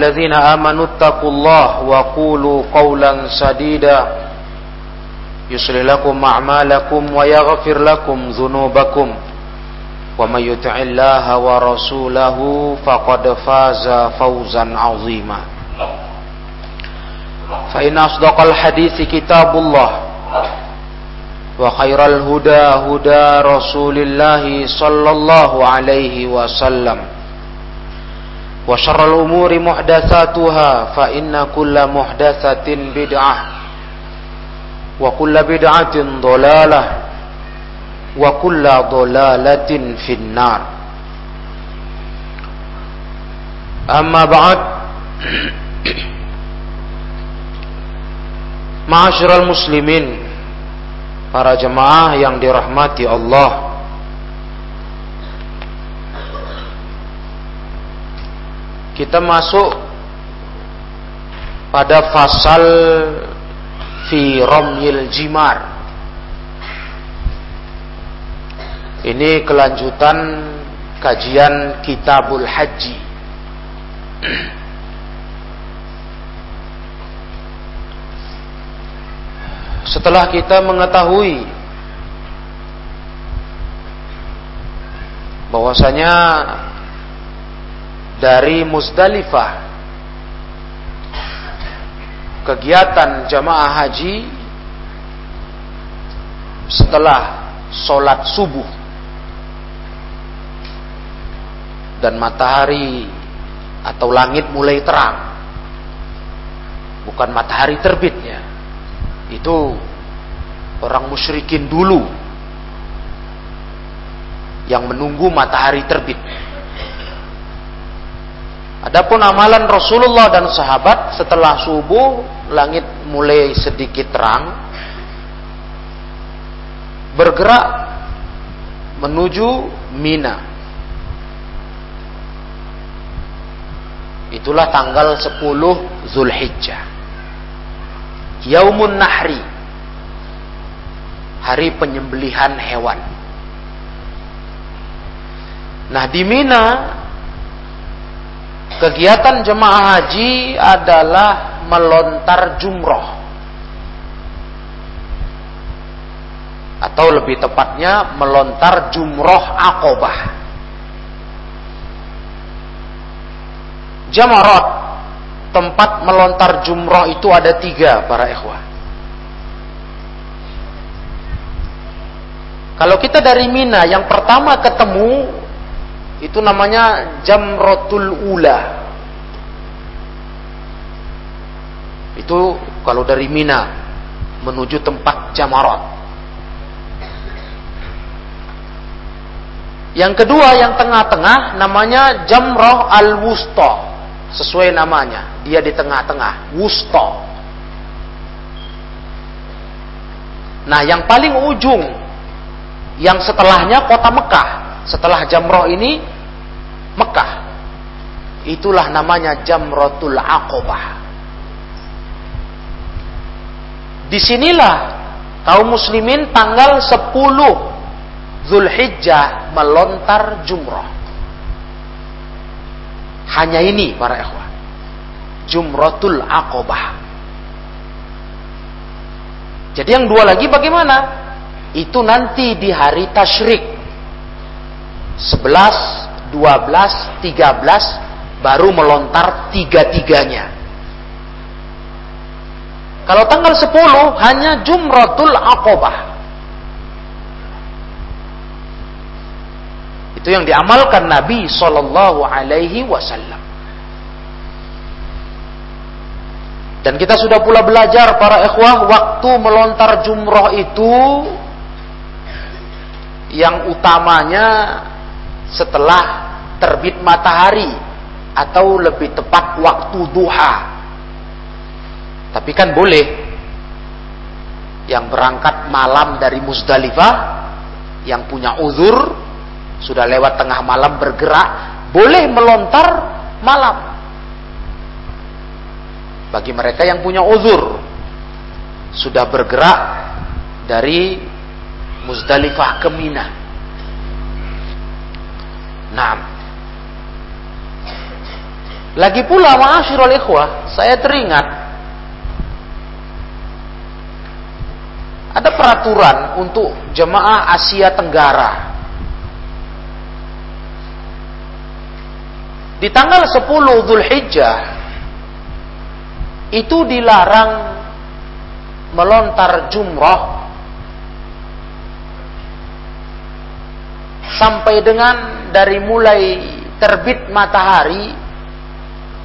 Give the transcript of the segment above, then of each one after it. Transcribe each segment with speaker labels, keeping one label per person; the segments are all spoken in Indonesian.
Speaker 1: الذين آمنوا اتقوا الله وقولوا قولا سديدا يصلح لكم أعمالكم ويغفر لكم ذنوبكم ومن يطع الله ورسوله فقد فاز فوزا عظيما فإن أصدق الحديث كتاب الله وخير الهدى هدى رسول الله صلى الله عليه وسلم وشر الأمور محدثاتها فإن كل محدثة بدعة وكل بدعة ضلالة وكل ضلالة في النار أما بعد Ma'asyiral muslimin Para jemaah yang dirahmati Allah Kita masuk pada fasal fi romyil jimar. Ini kelanjutan kajian kitabul haji. Setelah kita mengetahui bahwasanya dari Musdalifah kegiatan jamaah haji setelah sholat subuh. Dan matahari atau langit mulai terang. Bukan matahari terbitnya. Itu orang musyrikin dulu yang menunggu matahari terbit. Adapun amalan Rasulullah dan sahabat setelah subuh langit mulai sedikit terang bergerak menuju Mina. Itulah tanggal 10 Zulhijjah. Yaumun Nahri. Hari penyembelihan hewan. Nah, di Mina kegiatan jemaah haji adalah melontar jumroh. Atau lebih tepatnya melontar jumroh akobah. Jamarat tempat melontar jumroh itu ada tiga para ikhwah. Kalau kita dari Mina, yang pertama ketemu itu namanya Jamrotul Ula. Itu kalau dari Mina menuju tempat Jamarat. Yang kedua yang tengah-tengah namanya Jamroh Al-Wusta. Sesuai namanya. Dia di tengah-tengah. Wusto nah yang paling ujung yang setelahnya kota Mekah. Setelah Jamroh ini Mekah itulah namanya Jamrotul Aqobah di sinilah kaum muslimin tanggal 10 Zulhijjah melontar jumroh hanya ini para ikhwan. Jumratul Aqobah. Jadi yang dua lagi bagaimana? Itu nanti di hari tasyrik. 11, 12, 13 baru melontar tiga-tiganya. Kalau tanggal 10 hanya Jumratul Aqobah. Itu yang diamalkan Nabi Shallallahu Alaihi Wasallam. Dan kita sudah pula belajar para ikhwah waktu melontar jumroh itu yang utamanya setelah terbit matahari atau lebih tepat waktu duha. Tapi kan boleh yang berangkat malam dari Musdalifah yang punya uzur sudah lewat tengah malam bergerak, boleh melontar malam. Bagi mereka yang punya uzur, sudah bergerak dari Muzdalifah ke Mina. Nah, Lagi pula ma'asyiral ikhwah, saya teringat ada peraturan untuk jemaah Asia Tenggara. Di tanggal 10 Zulhijjah itu dilarang melontar jumrah sampai dengan dari mulai terbit matahari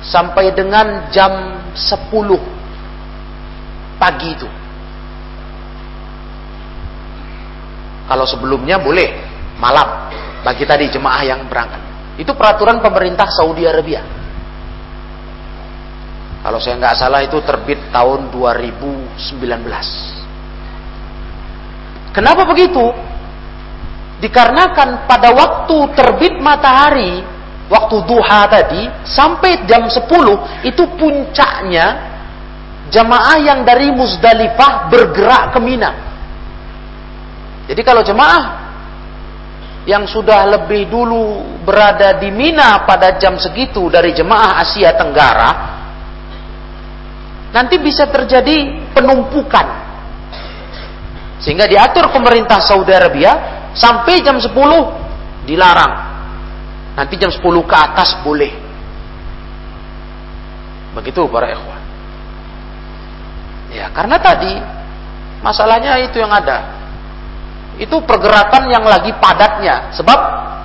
Speaker 1: sampai dengan jam 10 pagi itu. Kalau sebelumnya boleh malam bagi tadi jemaah yang berangkat. Itu peraturan pemerintah Saudi Arabia. Kalau saya nggak salah itu terbit tahun 2019. Kenapa begitu? Dikarenakan pada waktu terbit matahari, waktu duha tadi, sampai jam 10, itu puncaknya jamaah yang dari Muzdalifah bergerak ke Mina. Jadi kalau jemaah yang sudah lebih dulu berada di Mina pada jam segitu dari jemaah Asia Tenggara, nanti bisa terjadi penumpukan. Sehingga diatur pemerintah Saudi Arabia Sampai jam 10 dilarang. Nanti jam 10 ke atas boleh. Begitu para ikhwan. Ya, karena tadi masalahnya itu yang ada. Itu pergerakan yang lagi padatnya. Sebab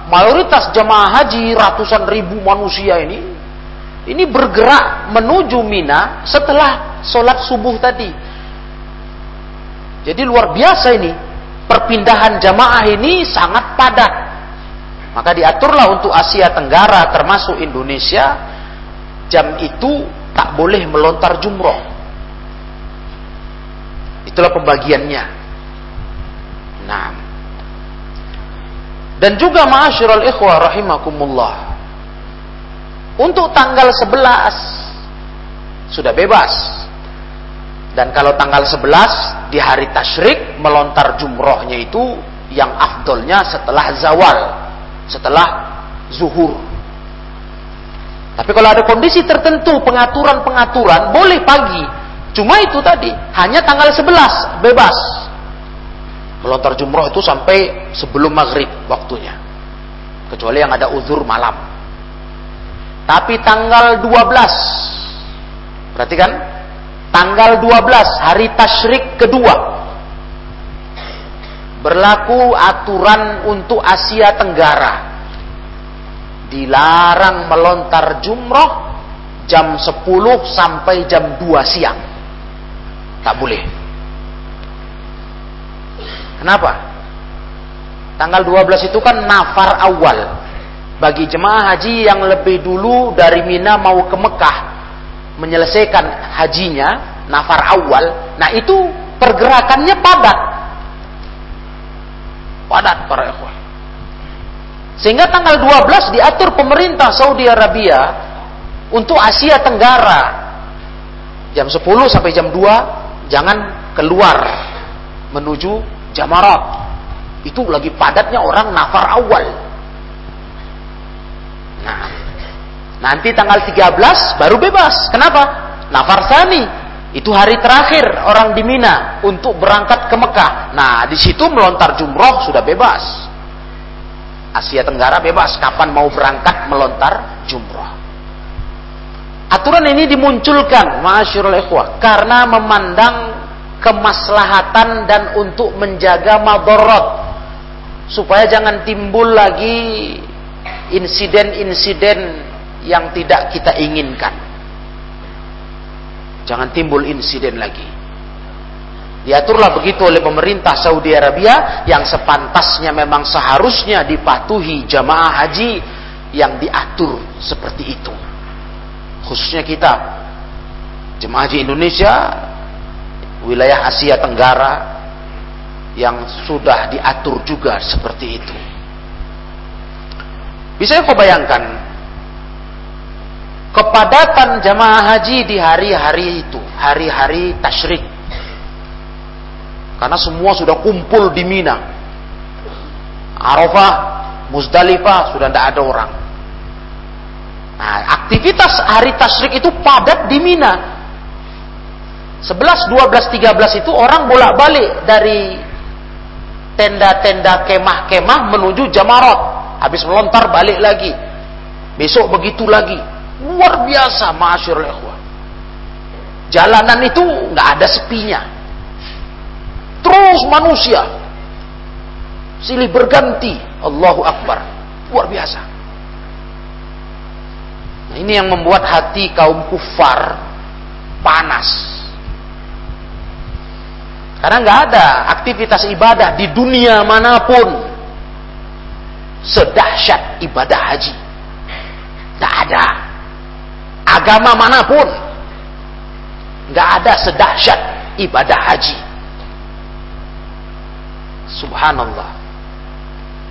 Speaker 1: mayoritas jemaah haji ratusan ribu manusia ini ini bergerak menuju Mina setelah sholat subuh tadi. Jadi luar biasa ini perpindahan jamaah ini sangat padat. Maka diaturlah untuk Asia Tenggara termasuk Indonesia jam itu tak boleh melontar jumroh. Itulah pembagiannya. Nah. Dan juga ma'asyiral ikhwah rahimakumullah. Untuk tanggal 11 sudah bebas dan kalau tanggal 11 di hari tasyrik melontar jumrohnya itu yang afdolnya setelah zawal, setelah zuhur. Tapi kalau ada kondisi tertentu, pengaturan-pengaturan, boleh pagi. Cuma itu tadi, hanya tanggal 11 bebas. Melontar jumroh itu sampai sebelum maghrib waktunya. Kecuali yang ada uzur malam. Tapi tanggal 12, perhatikan, tanggal 12 hari tasyrik kedua. Berlaku aturan untuk Asia Tenggara. Dilarang melontar jumroh jam 10 sampai jam 2 siang. Tak boleh. Kenapa? tanggal 12 itu kan nafar awal. Bagi jemaah haji yang lebih dulu dari Mina mau ke Mekah menyelesaikan hajinya, nafar awal, nah itu pergerakannya padat. Padat para ikhwan. Sehingga tanggal 12 diatur pemerintah Saudi Arabia untuk Asia Tenggara. Jam 10 sampai jam 2 jangan keluar menuju Jamarat. Itu lagi padatnya orang nafar awal. Nah, Nanti tanggal 13 baru bebas. Kenapa? Nafar Sani. Itu hari terakhir orang di Mina untuk berangkat ke Mekah. Nah, di situ melontar jumroh sudah bebas. Asia Tenggara bebas kapan mau berangkat melontar jumroh. Aturan ini dimunculkan, masyurul ikhwah, karena memandang kemaslahatan dan untuk menjaga madorot supaya jangan timbul lagi insiden-insiden yang tidak kita inginkan. Jangan timbul insiden lagi. Diaturlah begitu oleh pemerintah Saudi Arabia yang sepantasnya memang seharusnya dipatuhi jamaah haji yang diatur seperti itu. Khususnya kita jemaah haji Indonesia wilayah Asia Tenggara yang sudah diatur juga seperti itu. Bisa kau bayangkan kepadatan jamaah haji di hari-hari itu, hari-hari tasyrik. Karena semua sudah kumpul di Mina. Arafah, Muzdalifah sudah tidak ada orang. Nah, aktivitas hari tasyrik itu padat di Mina. 11, 12, 13 itu orang bolak-balik dari tenda-tenda kemah-kemah menuju Jamarot. Habis melontar balik lagi. Besok begitu lagi. Luar biasa, masyarul ikhwah. Jalanan itu nggak ada sepinya. Terus manusia. Silih berganti. Allahu Akbar. Luar biasa. Nah, ini yang membuat hati kaum kufar panas. Karena nggak ada aktivitas ibadah di dunia mana pun sedahsyat ibadah haji. Tidak ada. Agama mana pun nggak ada sedahsyat ibadah haji. Subhanallah.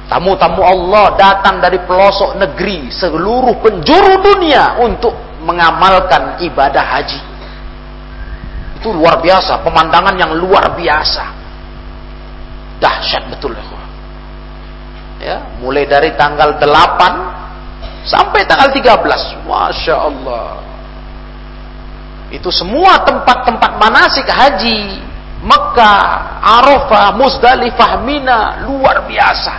Speaker 1: Tamu-tamu Allah datang dari pelosok negeri seluruh penjuru dunia untuk mengamalkan ibadah haji. Itu luar biasa, pemandangan yang luar biasa. Dahsyat betul ya. Mulai dari tanggal 8 sampai tanggal 13. Masya Allah. Itu semua tempat-tempat manasik haji, Mekah, Arafah, Muzdalifah, Mina, luar biasa.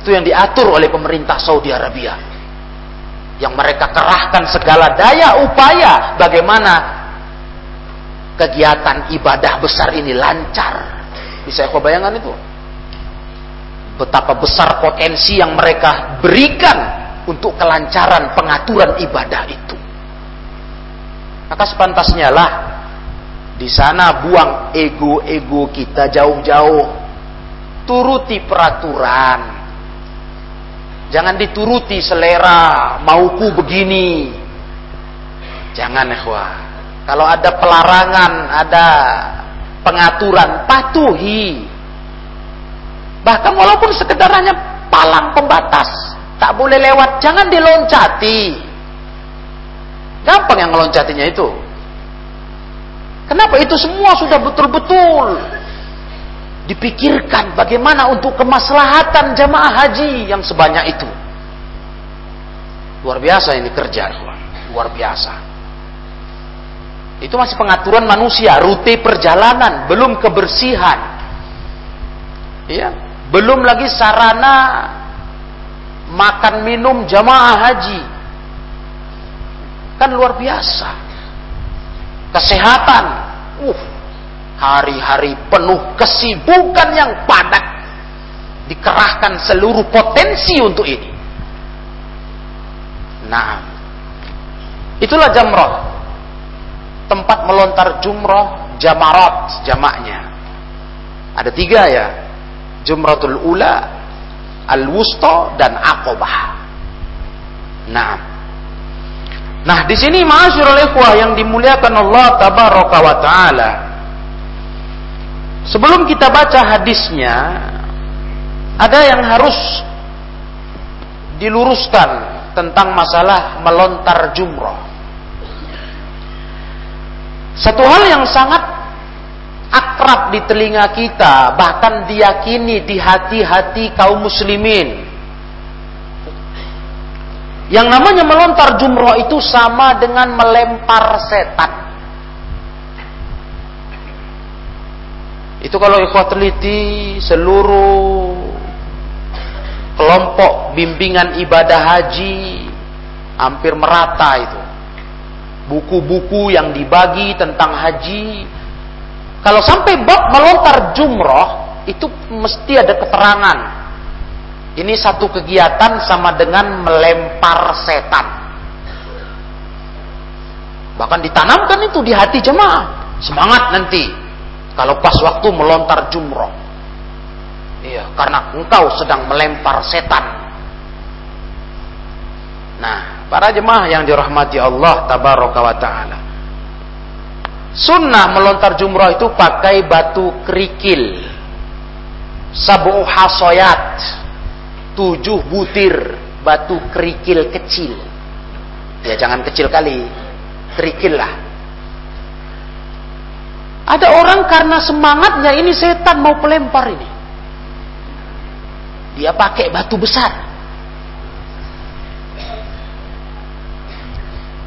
Speaker 1: Itu yang diatur oleh pemerintah Saudi Arabia. Yang mereka kerahkan segala daya upaya bagaimana kegiatan ibadah besar ini lancar. Bisa aku bayangkan itu? Betapa besar potensi yang mereka berikan untuk kelancaran pengaturan ibadah itu. Maka sepantasnya lah di sana buang ego-ego kita jauh-jauh. Turuti peraturan. Jangan dituruti selera, mauku begini. Jangan ikhwah. Kalau ada pelarangan, ada pengaturan, patuhi. Bahkan walaupun sekedar hanya palang pembatas, tak boleh lewat, jangan diloncati. Gampang yang ngeloncatinya itu. Kenapa itu semua sudah betul-betul dipikirkan bagaimana untuk kemaslahatan jamaah haji yang sebanyak itu. Luar biasa ini kerja, luar biasa. Itu masih pengaturan manusia, rute perjalanan, belum kebersihan. Ya, belum lagi sarana makan minum jamaah haji Kan luar biasa. Kesehatan. Uh, hari-hari penuh kesibukan yang padat. Dikerahkan seluruh potensi untuk ini. Nah, itulah jamroh. Tempat melontar jumroh, jamarat jamaknya. Ada tiga ya. Jumratul ula, al-wusta, dan akobah. Nah, Nah, di sini ma'asyiral ikhwah yang dimuliakan Allah tabaraka wa taala. Sebelum kita baca hadisnya, ada yang harus diluruskan tentang masalah melontar jumroh. Satu hal yang sangat akrab di telinga kita, bahkan diyakini di hati-hati kaum muslimin, yang namanya melontar jumroh itu sama dengan melempar setan. Itu kalau ikhwah teliti seluruh kelompok bimbingan ibadah haji hampir merata itu. Buku-buku yang dibagi tentang haji. Kalau sampai bab melontar jumroh itu mesti ada keterangan ini satu kegiatan sama dengan melempar setan. Bahkan ditanamkan itu di hati jemaah. Semangat nanti. Kalau pas waktu melontar jumroh. Iya, karena engkau sedang melempar setan. Nah, para jemaah yang dirahmati Allah tabaraka wa taala. Sunnah melontar jumroh itu pakai batu kerikil. Sabu hasoyat tujuh butir batu kerikil kecil. Ya jangan kecil kali, kerikil lah. Ada orang karena semangatnya ini setan mau pelempar ini. Dia pakai batu besar.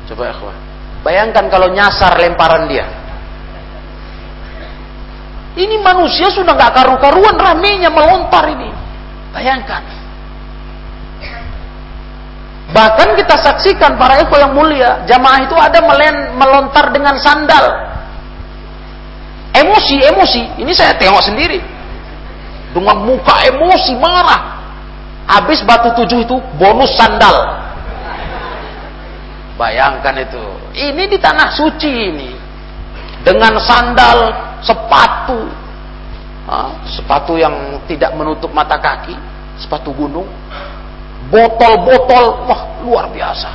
Speaker 1: Coba ikhwan. Bayangkan kalau nyasar lemparan dia. Ini manusia sudah nggak karu-karuan ramenya melontar ini. Bayangkan. Bahkan kita saksikan para eko yang mulia, jamaah itu ada melen, melontar dengan sandal. Emosi, emosi. Ini saya tengok sendiri. Dengan muka emosi, marah. Habis batu tujuh itu bonus sandal. Bayangkan itu. Ini di tanah suci ini. Dengan sandal, sepatu. sepatu yang tidak menutup mata kaki. Sepatu gunung. Botol-botol. Wah, luar biasa.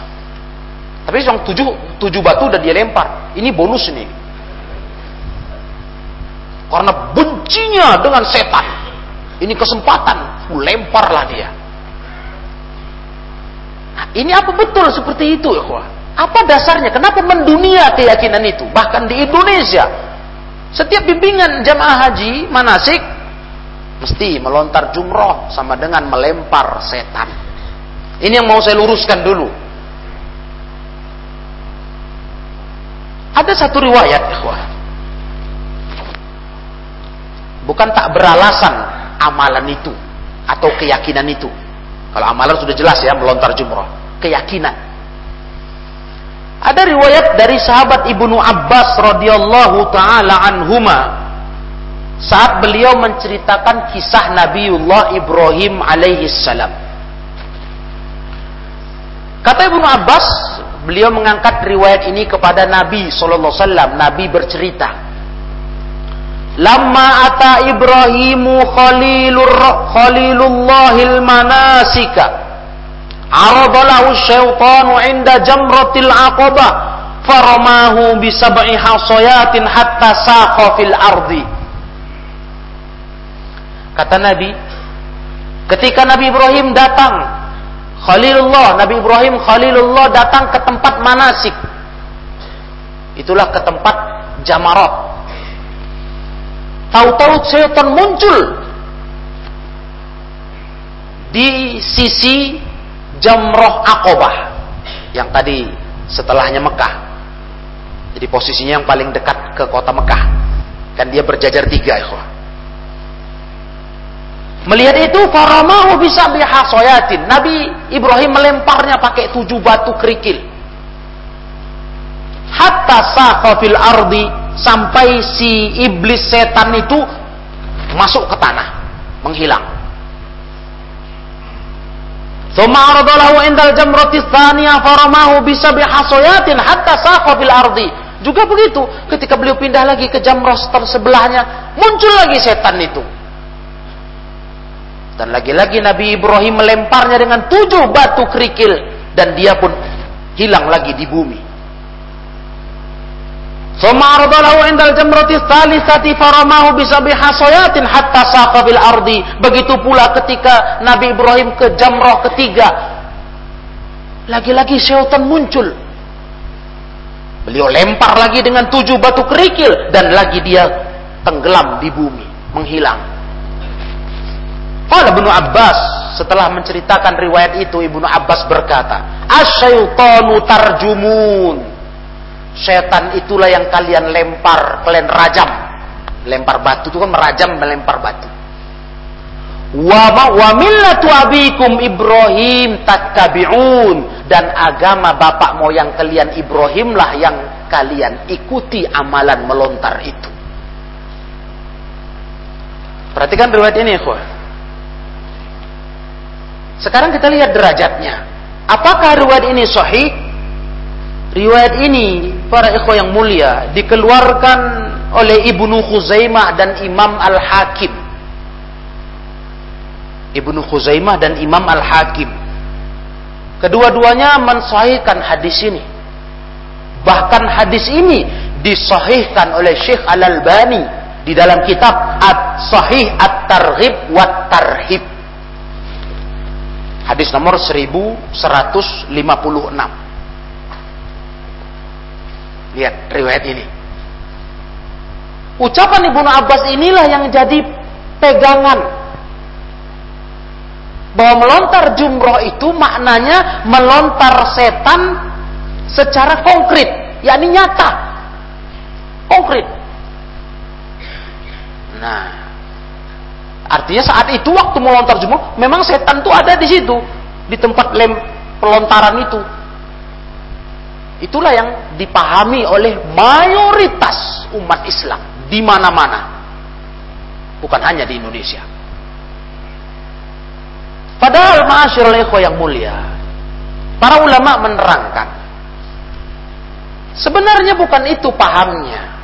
Speaker 1: Tapi yang tujuh, tujuh batu udah dia lempar. Ini bonus nih. Karena bencinya dengan setan. Ini kesempatan. Lemparlah dia. Ini apa betul seperti itu ya Apa dasarnya? Kenapa mendunia keyakinan itu? Bahkan di Indonesia, setiap bimbingan jamaah haji manasik mesti melontar jumroh sama dengan melempar setan. Ini yang mau saya luruskan dulu. Ada satu riwayat, ikhwah. Bukan tak beralasan amalan itu atau keyakinan itu. Kalau amalan sudah jelas ya melontar jumrah. Keyakinan. Ada riwayat dari sahabat Ibnu Abbas radhiyallahu taala anhuma saat beliau menceritakan kisah Nabiullah Ibrahim alaihi salam. Kata Ibnu Abbas, beliau mengangkat riwayat ini kepada Nabi sallallahu alaihi wasallam. Nabi bercerita, Lama ata Ibrahimu khalilur khalilullahil manasika. Aradalahu syaitanu inda jamratil aqabah faramahu bi sab'i hasayatin hatta saqa fil ardi. Kata Nabi ketika Nabi Ibrahim datang Khalilullah Nabi Ibrahim Khalilullah datang ke tempat manasik. Itulah ke tempat jamarat Tahu-tahu setan muncul di sisi Jamroh Akobah yang tadi setelahnya Mekah. Jadi posisinya yang paling dekat ke kota Mekah. Kan dia berjajar tiga ikhwah. Melihat itu faramahu bisa bihasoyatin. Nabi Ibrahim melemparnya pakai tujuh batu kerikil. Hatta saqa fil ardi sampai si iblis setan itu masuk ke tanah, menghilang. Thumma aradalahu indal jamrati tsaniyah faramahu bisabi hasayatin hatta saqa fil ardi. Juga begitu, ketika beliau pindah lagi ke jamrah sebelahnya, muncul lagi setan itu. Dan lagi-lagi Nabi Ibrahim melemparnya dengan tujuh batu kerikil dan dia pun hilang lagi di bumi. Ardalahu indal jamrati thalithati faramahu bisabi hasayatin hatta saqa bil ardi. Begitu pula ketika Nabi Ibrahim ke jamrah ketiga. Lagi-lagi syaitan muncul. Beliau lempar lagi dengan tujuh batu kerikil dan lagi dia tenggelam di bumi, menghilang. Qala Ibnu Abbas setelah menceritakan riwayat itu Ibnu Abbas berkata, "Asyaitanu tarjumun." Setan itulah yang kalian lempar, kalian rajam. Lempar batu itu kan merajam melempar batu. Wa wa millatu abikum Ibrahim tattabi'un dan agama bapak moyang kalian Ibrahim lah yang kalian ikuti amalan melontar itu. Perhatikan riwayat ini, ikhwah. Sekarang kita lihat derajatnya. Apakah riwayat ini sahih? Riwayat ini para ikhwah yang mulia dikeluarkan oleh Ibnu Khuzaimah dan Imam Al-Hakim. Ibnu Khuzaimah dan Imam Al-Hakim. Kedua-duanya mensahihkan hadis ini. Bahkan hadis ini disahihkan oleh Syekh Al-Albani di dalam kitab At-Sahih At-Targhib Wat Tarhib. Hadis nomor 1156. Lihat riwayat ini. Ucapan Ibnu Abbas inilah yang jadi pegangan bahwa melontar jumroh itu maknanya melontar setan secara konkret, yakni nyata. Konkret. Nah, artinya saat itu waktu melontar jumroh, memang setan itu ada di situ, di tempat lem pelontaran itu. Itulah yang dipahami oleh mayoritas umat Islam di mana-mana. Bukan hanya di Indonesia. Padahal ma'asyiral ikhwah yang mulia, para ulama menerangkan sebenarnya bukan itu pahamnya.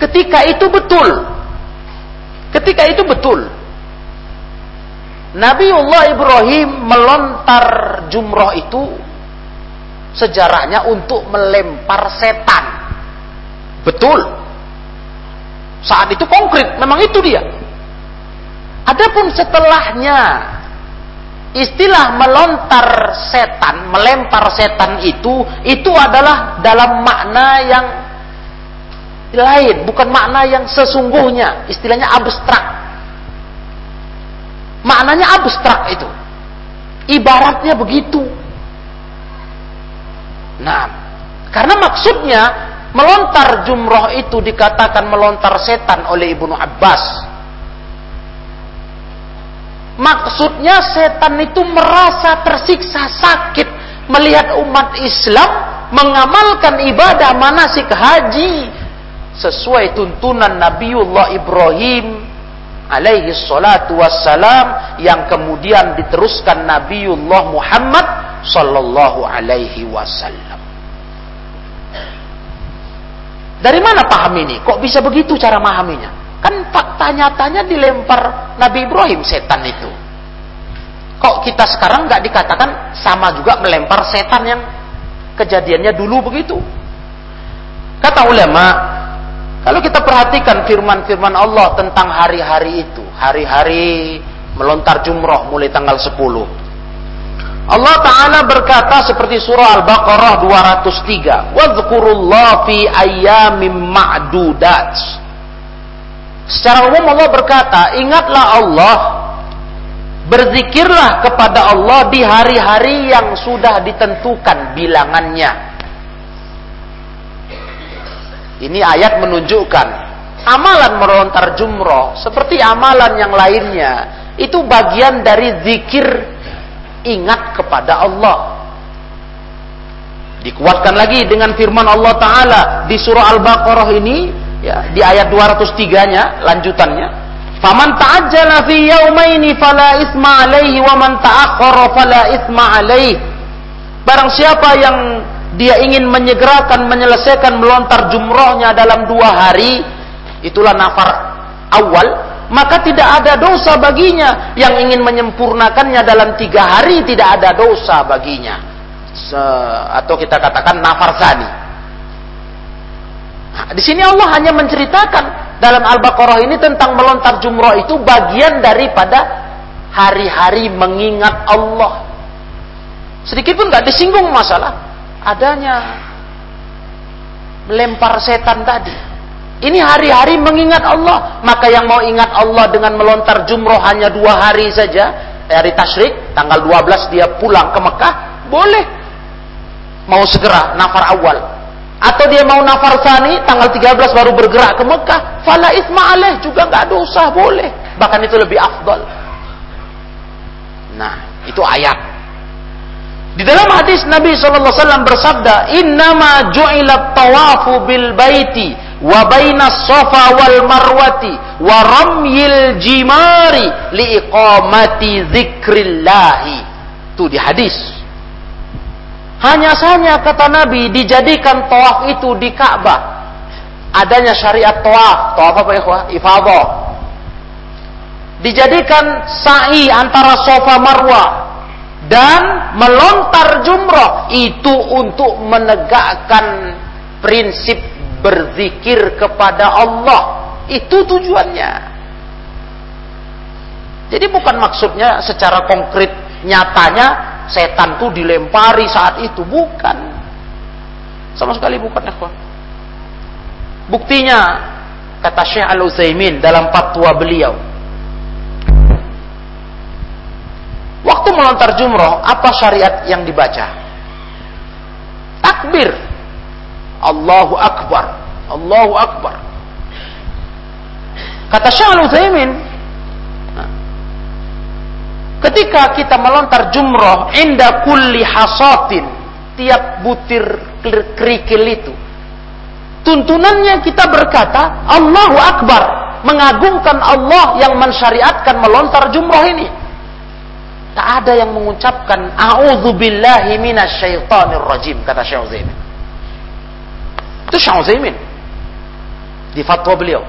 Speaker 1: Ketika itu betul. Ketika itu betul. Nabiullah Ibrahim melontar jumroh itu sejarahnya untuk melempar setan. Betul. Saat itu konkret, memang itu dia. Adapun setelahnya istilah melontar setan, melempar setan itu itu adalah dalam makna yang lain, bukan makna yang sesungguhnya, istilahnya abstrak. Maknanya abstrak itu. Ibaratnya begitu. Nah, karena maksudnya melontar jumroh itu dikatakan melontar setan oleh Ibnu Abbas. Maksudnya setan itu merasa tersiksa sakit melihat umat Islam mengamalkan ibadah manasik haji sesuai tuntunan Nabiullah Ibrahim alaihi salatu wassalam yang kemudian diteruskan Nabiullah Muhammad sallallahu alaihi wasallam. Dari mana paham ini? Kok bisa begitu cara memahaminya? Kan fakta nyatanya dilempar Nabi Ibrahim setan itu. Kok kita sekarang nggak dikatakan sama juga melempar setan yang kejadiannya dulu begitu? Kata ulama, kalau kita perhatikan firman-firman Allah tentang hari-hari itu, hari-hari melontar jumroh mulai tanggal 10. Allah Ta'ala berkata seperti surah Al-Baqarah 203. Wadhkurullah fi ayyamim ma'dudat. Secara umum Allah berkata, ingatlah Allah, berzikirlah kepada Allah di hari-hari yang sudah ditentukan bilangannya. Ini ayat menunjukkan amalan melontar jumroh seperti amalan yang lainnya itu bagian dari zikir ingat kepada Allah. Dikuatkan lagi dengan firman Allah Ta'ala di surah Al-Baqarah ini ya, di ayat 203-nya lanjutannya Faman ta'ajjala fi yaumaini fala isma alaihi wa man ta'akhkhara fala isma alaihi Barang siapa yang dia ingin menyegerakan menyelesaikan melontar jumrohnya dalam dua hari. Itulah nafar awal. Maka tidak ada dosa baginya. Yang ingin menyempurnakannya dalam tiga hari tidak ada dosa baginya. Se atau kita katakan nafar sani. Nah, di sini Allah hanya menceritakan dalam Al-Baqarah ini tentang melontar jumroh itu bagian daripada hari-hari mengingat Allah. Sedikit pun nggak disinggung masalah adanya melempar setan tadi. Ini hari-hari mengingat Allah. Maka yang mau ingat Allah dengan melontar jumroh hanya dua hari saja. Hari Tashrik, tanggal 12 dia pulang ke Mekah. Boleh. Mau segera, nafar awal. Atau dia mau nafar sani, tanggal 13 baru bergerak ke Mekah. Fala isma juga nggak dosa, boleh. Bahkan itu lebih afdal. Nah, itu ayat. Di dalam hadis Nabi SAW bersabda, Innama ju'ilat tawafu bil baiti wa bainas sofa wal marwati wa ramyil jimari li iqamati zikrillahi. Itu di hadis. Hanya saja kata Nabi dijadikan tawaf itu di Ka'bah. Adanya syariat tawaf. Tawaf apa ikhwah? Ifadah. Dijadikan sa'i antara sofa marwah dan melontar jumroh itu untuk menegakkan prinsip berzikir kepada Allah. Itu tujuannya. Jadi bukan maksudnya secara konkret nyatanya setan itu dilempari saat itu, bukan. Sama sekali bukan ikhwan. Buktinya kata Syekh Al-Utsaimin dalam fatwa beliau, Waktu melontar jumroh, apa syariat yang dibaca? takbir. Allahu Akbar. Allahu Akbar. Kata Syekh Utsaimin, ketika kita melontar jumroh inda kulli hasatin, tiap butir kerikil itu, tuntunannya kita berkata Allahu Akbar, mengagungkan Allah yang mensyariatkan melontar jumroh ini. Tak ada yang mengucapkan a'udzubillahi minasyaitonir rajim kata Syekh Utsaimin. Itu Syekh Utsaimin di fatwa beliau.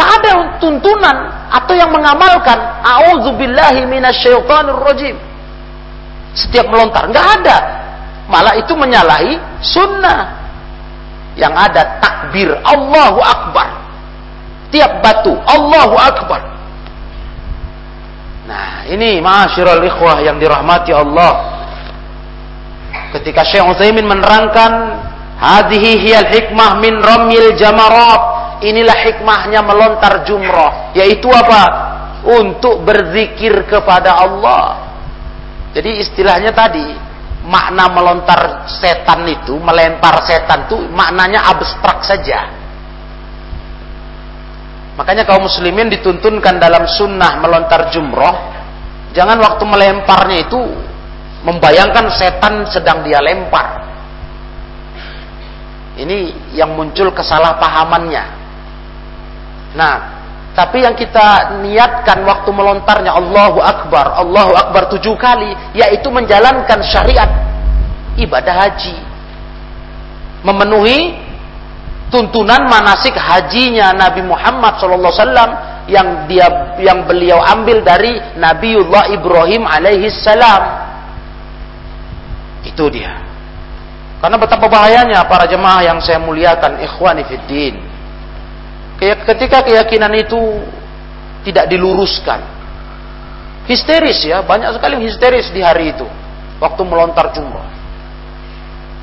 Speaker 1: Tak ada tuntunan atau yang mengamalkan a'udzubillahi minasyaitonir rajim. Setiap melontar enggak ada. Malah itu menyalahi sunnah. Yang ada takbir Allahu Akbar. Tiap batu Allahu Akbar. Nah, ini ma'asyiral ikhwah yang dirahmati Allah. Ketika Syekh Utsaimin menerangkan hadhihi hiyal hikmah min ramil jamarat. Inilah hikmahnya melontar jumrah, yaitu apa? Untuk berzikir kepada Allah. Jadi istilahnya tadi makna melontar setan itu, melempar setan itu maknanya abstrak saja. Makanya kaum muslimin dituntunkan dalam sunnah melontar jumroh. Jangan waktu melemparnya itu membayangkan setan sedang dia lempar. Ini yang muncul kesalahpahamannya. Nah, tapi yang kita niatkan waktu melontarnya Allahu Akbar, Allahu Akbar tujuh kali, yaitu menjalankan syariat ibadah haji. Memenuhi tuntunan manasik hajinya Nabi Muhammad SAW yang dia yang beliau ambil dari Nabiullah Ibrahim alaihi salam. Itu dia. Karena betapa bahayanya para jemaah yang saya muliakan ikhwani fiddin. Ketika keyakinan itu tidak diluruskan. Histeris ya, banyak sekali histeris di hari itu waktu melontar jumrah.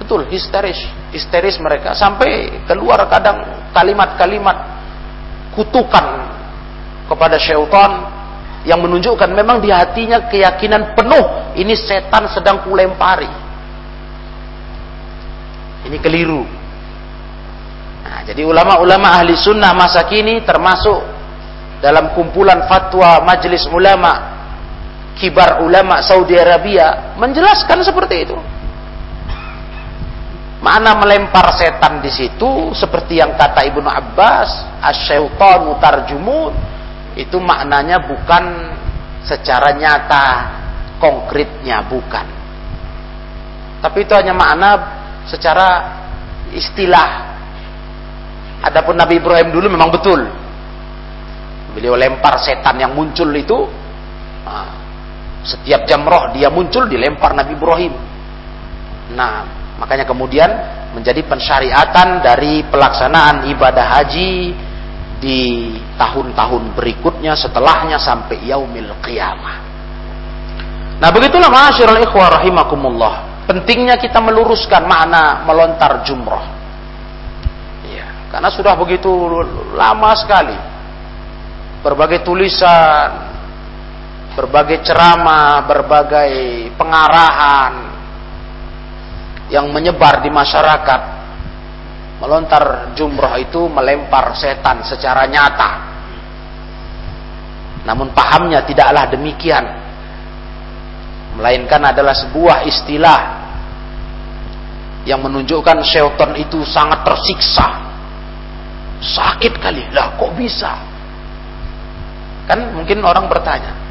Speaker 1: Betul, histeris, histeris mereka sampai keluar kadang kalimat-kalimat kutukan kepada syaitan yang menunjukkan memang di hatinya keyakinan penuh ini setan sedang kulempari. Ini keliru. Nah, jadi ulama-ulama ahli sunnah masa kini termasuk dalam kumpulan fatwa majelis ulama kibar ulama Saudi Arabia menjelaskan seperti itu. Mana melempar setan di situ seperti yang kata Ibnu Abbas, mutarjumun itu maknanya bukan secara nyata konkretnya bukan. Tapi itu hanya makna secara istilah. Adapun Nabi Ibrahim dulu memang betul. Beliau lempar setan yang muncul itu nah, setiap jam roh dia muncul dilempar Nabi Ibrahim. Nah, Makanya kemudian menjadi pensyariatan dari pelaksanaan ibadah haji di tahun-tahun berikutnya setelahnya sampai yaumil qiyamah. Nah begitulah ma'asyiral ikhwah rahimakumullah. Pentingnya kita meluruskan makna melontar jumroh. Ya, karena sudah begitu lama sekali. Berbagai tulisan, berbagai ceramah, berbagai pengarahan, yang menyebar di masyarakat. Melontar jumroh itu melempar setan secara nyata. Namun pahamnya tidaklah demikian. Melainkan adalah sebuah istilah yang menunjukkan syaitan itu sangat tersiksa. Sakit kali. Lah kok bisa? Kan mungkin orang bertanya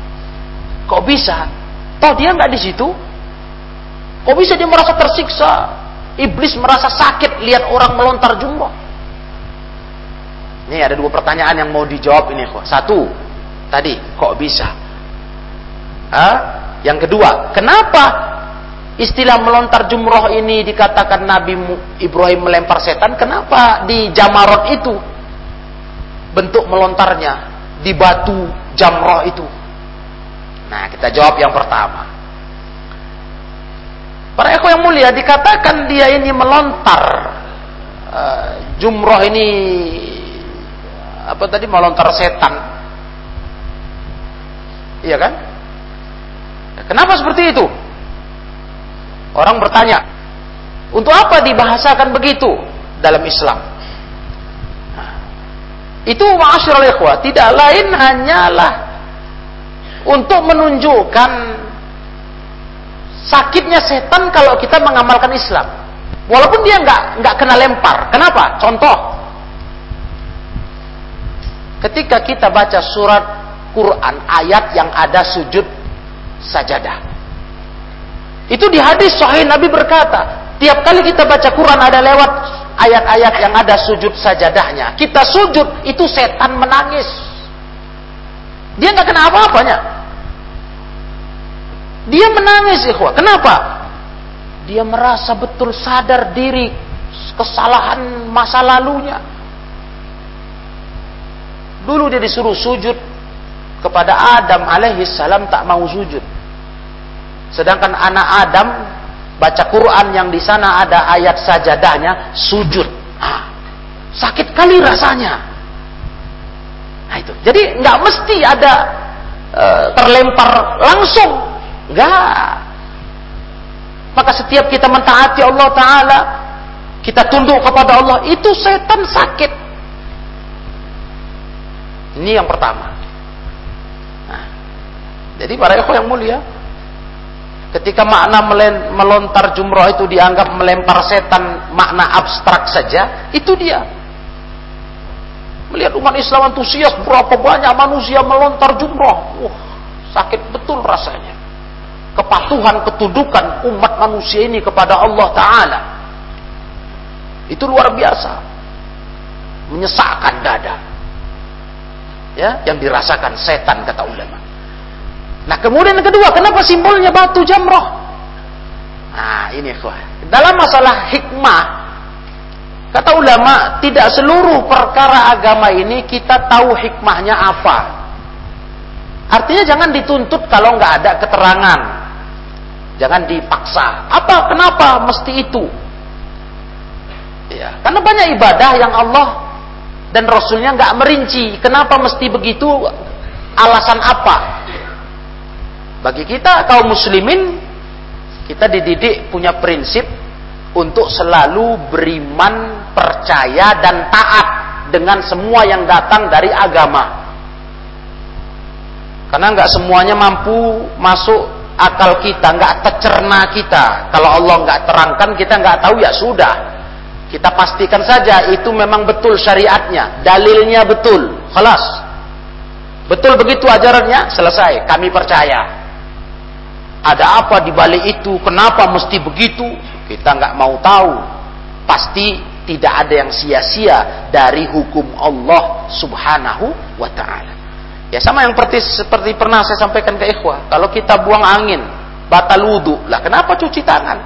Speaker 1: kok bisa? Toh dia nggak di situ Kok bisa dia merasa tersiksa? Iblis merasa sakit lihat orang melontar jumroh. Ini ada dua pertanyaan yang mau dijawab ini. Satu, tadi kok bisa? Hah? Yang kedua, kenapa istilah melontar jumroh ini dikatakan Nabi Ibrahim melempar setan? Kenapa di Jamarot itu bentuk melontarnya di batu jamroh itu? Nah, kita jawab yang pertama. Para ekor yang mulia dikatakan dia ini melontar uh, jumroh ini apa tadi melontar setan. Iya kan? Kenapa seperti itu? Orang bertanya. Untuk apa dibahasakan begitu dalam Islam? Itu ma'asyiral ikhwah, tidak lain hanyalah untuk menunjukkan sakitnya setan kalau kita mengamalkan Islam. Walaupun dia nggak nggak kena lempar. Kenapa? Contoh, ketika kita baca surat Quran ayat yang ada sujud sajadah. Itu di hadis sahih Nabi berkata, Tiap kali kita baca Quran ada lewat ayat-ayat yang ada sujud sajadahnya. Kita sujud, itu setan menangis. Dia nggak kena apa-apanya. Dia menangis, ikhwah. Kenapa? Dia merasa betul sadar diri kesalahan masa lalunya. Dulu dia disuruh sujud kepada Adam alaihi salam tak mau sujud. Sedangkan anak Adam baca Quran yang di sana ada ayat sajadahnya sujud. Ah, sakit kali rasanya. Nah itu. Jadi nggak mesti ada e, terlempar langsung, nggak. Maka setiap kita mentaati Allah Taala, kita tunduk kepada Allah, itu setan sakit. Ini yang pertama. Nah, jadi para ikhwan yang mulia, Ketika makna melontar jumroh itu dianggap melempar setan makna abstrak saja, itu dia. Melihat umat Islam antusias berapa banyak manusia melontar jumroh. Wah, sakit betul rasanya. Kepatuhan, ketundukan umat manusia ini kepada Allah Ta'ala. Itu luar biasa. Menyesakkan dada. Ya, yang dirasakan setan kata ulama. Nah kemudian kedua, kenapa simbolnya batu jamroh? Nah ini ikhwah. Dalam masalah hikmah, kata ulama, tidak seluruh perkara agama ini kita tahu hikmahnya apa. Artinya jangan dituntut kalau nggak ada keterangan. Jangan dipaksa. Apa, kenapa mesti itu? Ya, karena banyak ibadah yang Allah dan Rasulnya nggak merinci. Kenapa mesti begitu? Alasan apa? Bagi kita kaum muslimin kita dididik punya prinsip untuk selalu beriman, percaya dan taat dengan semua yang datang dari agama. Karena nggak semuanya mampu masuk akal kita, nggak tercerna kita. Kalau Allah nggak terangkan, kita nggak tahu ya sudah. Kita pastikan saja itu memang betul syariatnya, dalilnya betul, kelas. Betul begitu ajarannya, selesai. Kami percaya. Ada apa di balik itu? Kenapa mesti begitu? Kita nggak mau tahu. Pasti tidak ada yang sia-sia dari hukum Allah Subhanahu wa taala. Ya sama yang seperti, seperti pernah saya sampaikan ke ikhwah, kalau kita buang angin, batal wudu. Lah kenapa cuci tangan?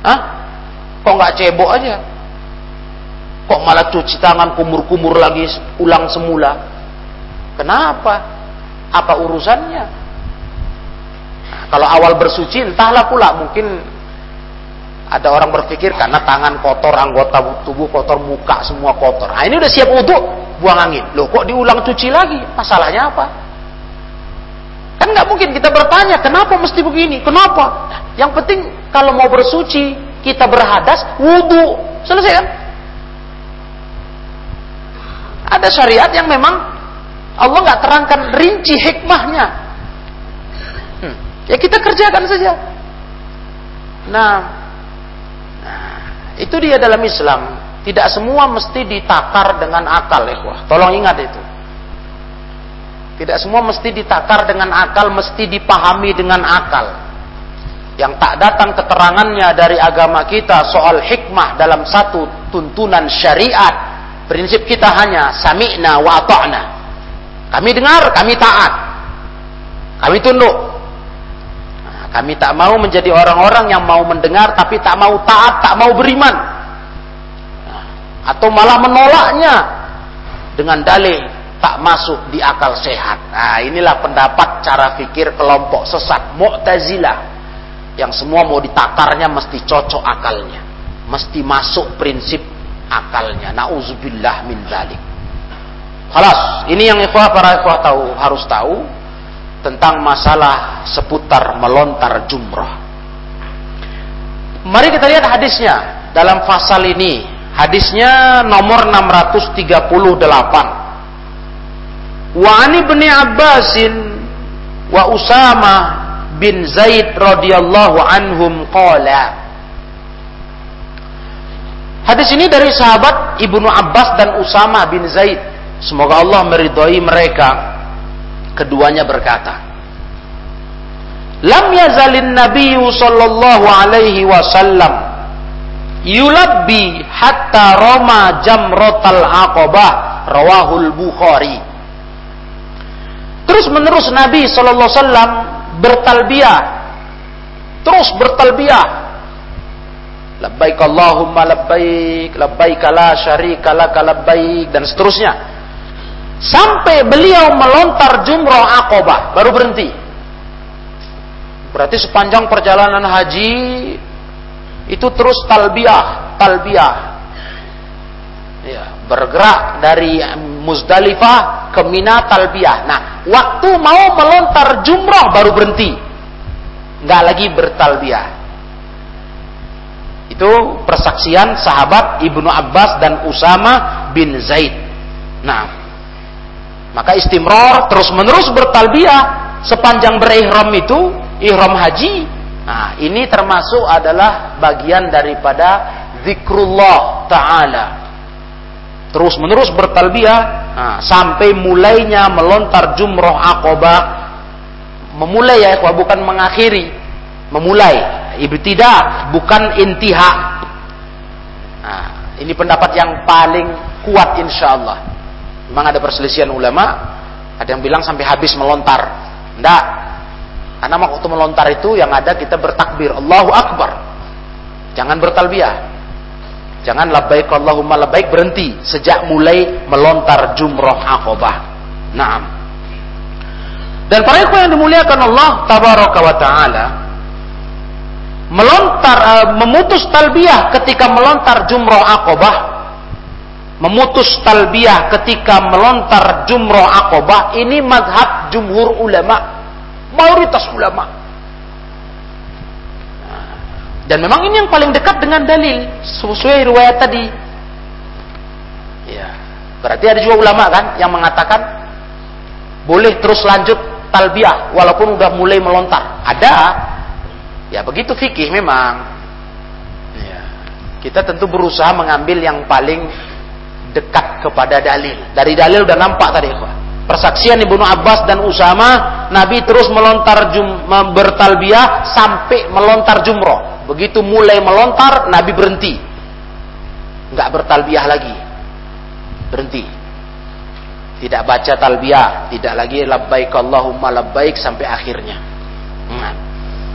Speaker 1: Hah? Kok nggak cebok aja? Kok malah cuci tangan kumur-kumur lagi ulang semula? Kenapa? Apa urusannya? Kalau awal bersuci entahlah pula mungkin ada orang berpikir karena tangan kotor, anggota tubuh kotor, muka semua kotor. Nah ini udah siap wudhu, buang angin. Loh kok diulang cuci lagi? Masalahnya apa? Kan nggak mungkin kita bertanya, kenapa mesti begini? Kenapa? Yang penting kalau mau bersuci, kita berhadas, wudhu. Selesai kan? Ada syariat yang memang Allah nggak terangkan rinci hikmahnya. Ya kita kerjakan saja. Nah, nah itu dia dalam Islam. Tidak semua mesti ditakar dengan akal, ikhwah. Tolong ingat itu. Tidak semua mesti ditakar dengan akal, mesti dipahami dengan akal. Yang tak datang keterangannya dari agama kita soal hikmah dalam satu tuntunan syariat. Prinsip kita hanya sami'na wa ta'na. Kami dengar, kami taat. Kami tunduk. Kami tak mau menjadi orang-orang yang mau mendengar tapi tak mau taat, tak mau beriman. Atau malah menolaknya dengan dalih tak masuk di akal sehat. Nah, inilah pendapat cara fikir kelompok sesat Mu'tazilah yang semua mau ditakarnya mesti cocok akalnya, mesti masuk prinsip akalnya. Nauzubillah min dzalik. Halas, ini yang ikhwah para ikhwah tahu harus tahu tentang masalah seputar melontar jumrah. Mari kita lihat hadisnya dalam pasal ini. Hadisnya nomor 638. Wa ani bin Abbasin wa Usama bin Zaid radhiyallahu anhum qala Hadis ini dari sahabat Ibnu Abbas dan Usama bin Zaid. Semoga Allah meridhai mereka. Keduanya berkata, Lam yazalin Nabi sallallahu alaihi wasallam yulabbi hatta roma jamrotal aqabah rawahul Bukhari. Terus menerus Nabi wasallam bertalbiyah. Terus bertalbiyah. Labbaik Allahumma labbaik labbaik la syarika laka labbaik dan seterusnya. Sampai beliau melontar jumroh akobah baru berhenti. Berarti sepanjang perjalanan haji itu terus talbiyah talbiyah ya, bergerak dari Muzdalifah ke Mina talbiyah nah waktu mau melontar jumroh baru berhenti nggak lagi bertalbiyah itu persaksian sahabat Ibnu Abbas dan Usama bin Zaid. Nah, maka istimror terus menerus bertalbiyah sepanjang berihram itu, ihram haji. Nah, ini termasuk adalah bagian daripada zikrullah taala. Terus menerus bertalbiyah nah, sampai mulainya melontar jumroh akobah. Memulai ya, bukan mengakhiri. Memulai ibtidah bukan intiha. Nah, ini pendapat yang paling kuat insya Allah. Memang ada perselisihan ulama, ada yang bilang sampai habis melontar. Tidak. Karena waktu melontar itu yang ada kita bertakbir Allahu Akbar. Jangan bertalbiyah. Jangan labbaik Allahumma labbaik berhenti sejak mulai melontar jumroh akobah. Naam. Dan para ikhwan yang dimuliakan Allah tabaraka wa taala, melontar uh, memutus talbiyah ketika melontar jumroh akobah memutus talbiyah ketika melontar jumroh akobah ini madhab jumhur ulama mayoritas ulama dan memang ini yang paling dekat dengan dalil sesuai riwayat tadi ya berarti ada juga ulama kan yang mengatakan boleh terus lanjut talbiyah walaupun udah mulai melontar ada Ya begitu fikih memang. Ya. Kita tentu berusaha mengambil yang paling dekat kepada dalil. Dari dalil udah nampak tadi, Persaksian Ibnu Abbas dan Usama, Nabi terus melontar jum, bertalbiyah sampai melontar jumroh. Begitu mulai melontar, Nabi berhenti. Enggak bertalbiyah lagi. Berhenti. Tidak baca talbiyah, tidak lagi labbaik Allahumma labbaik sampai akhirnya. Nah.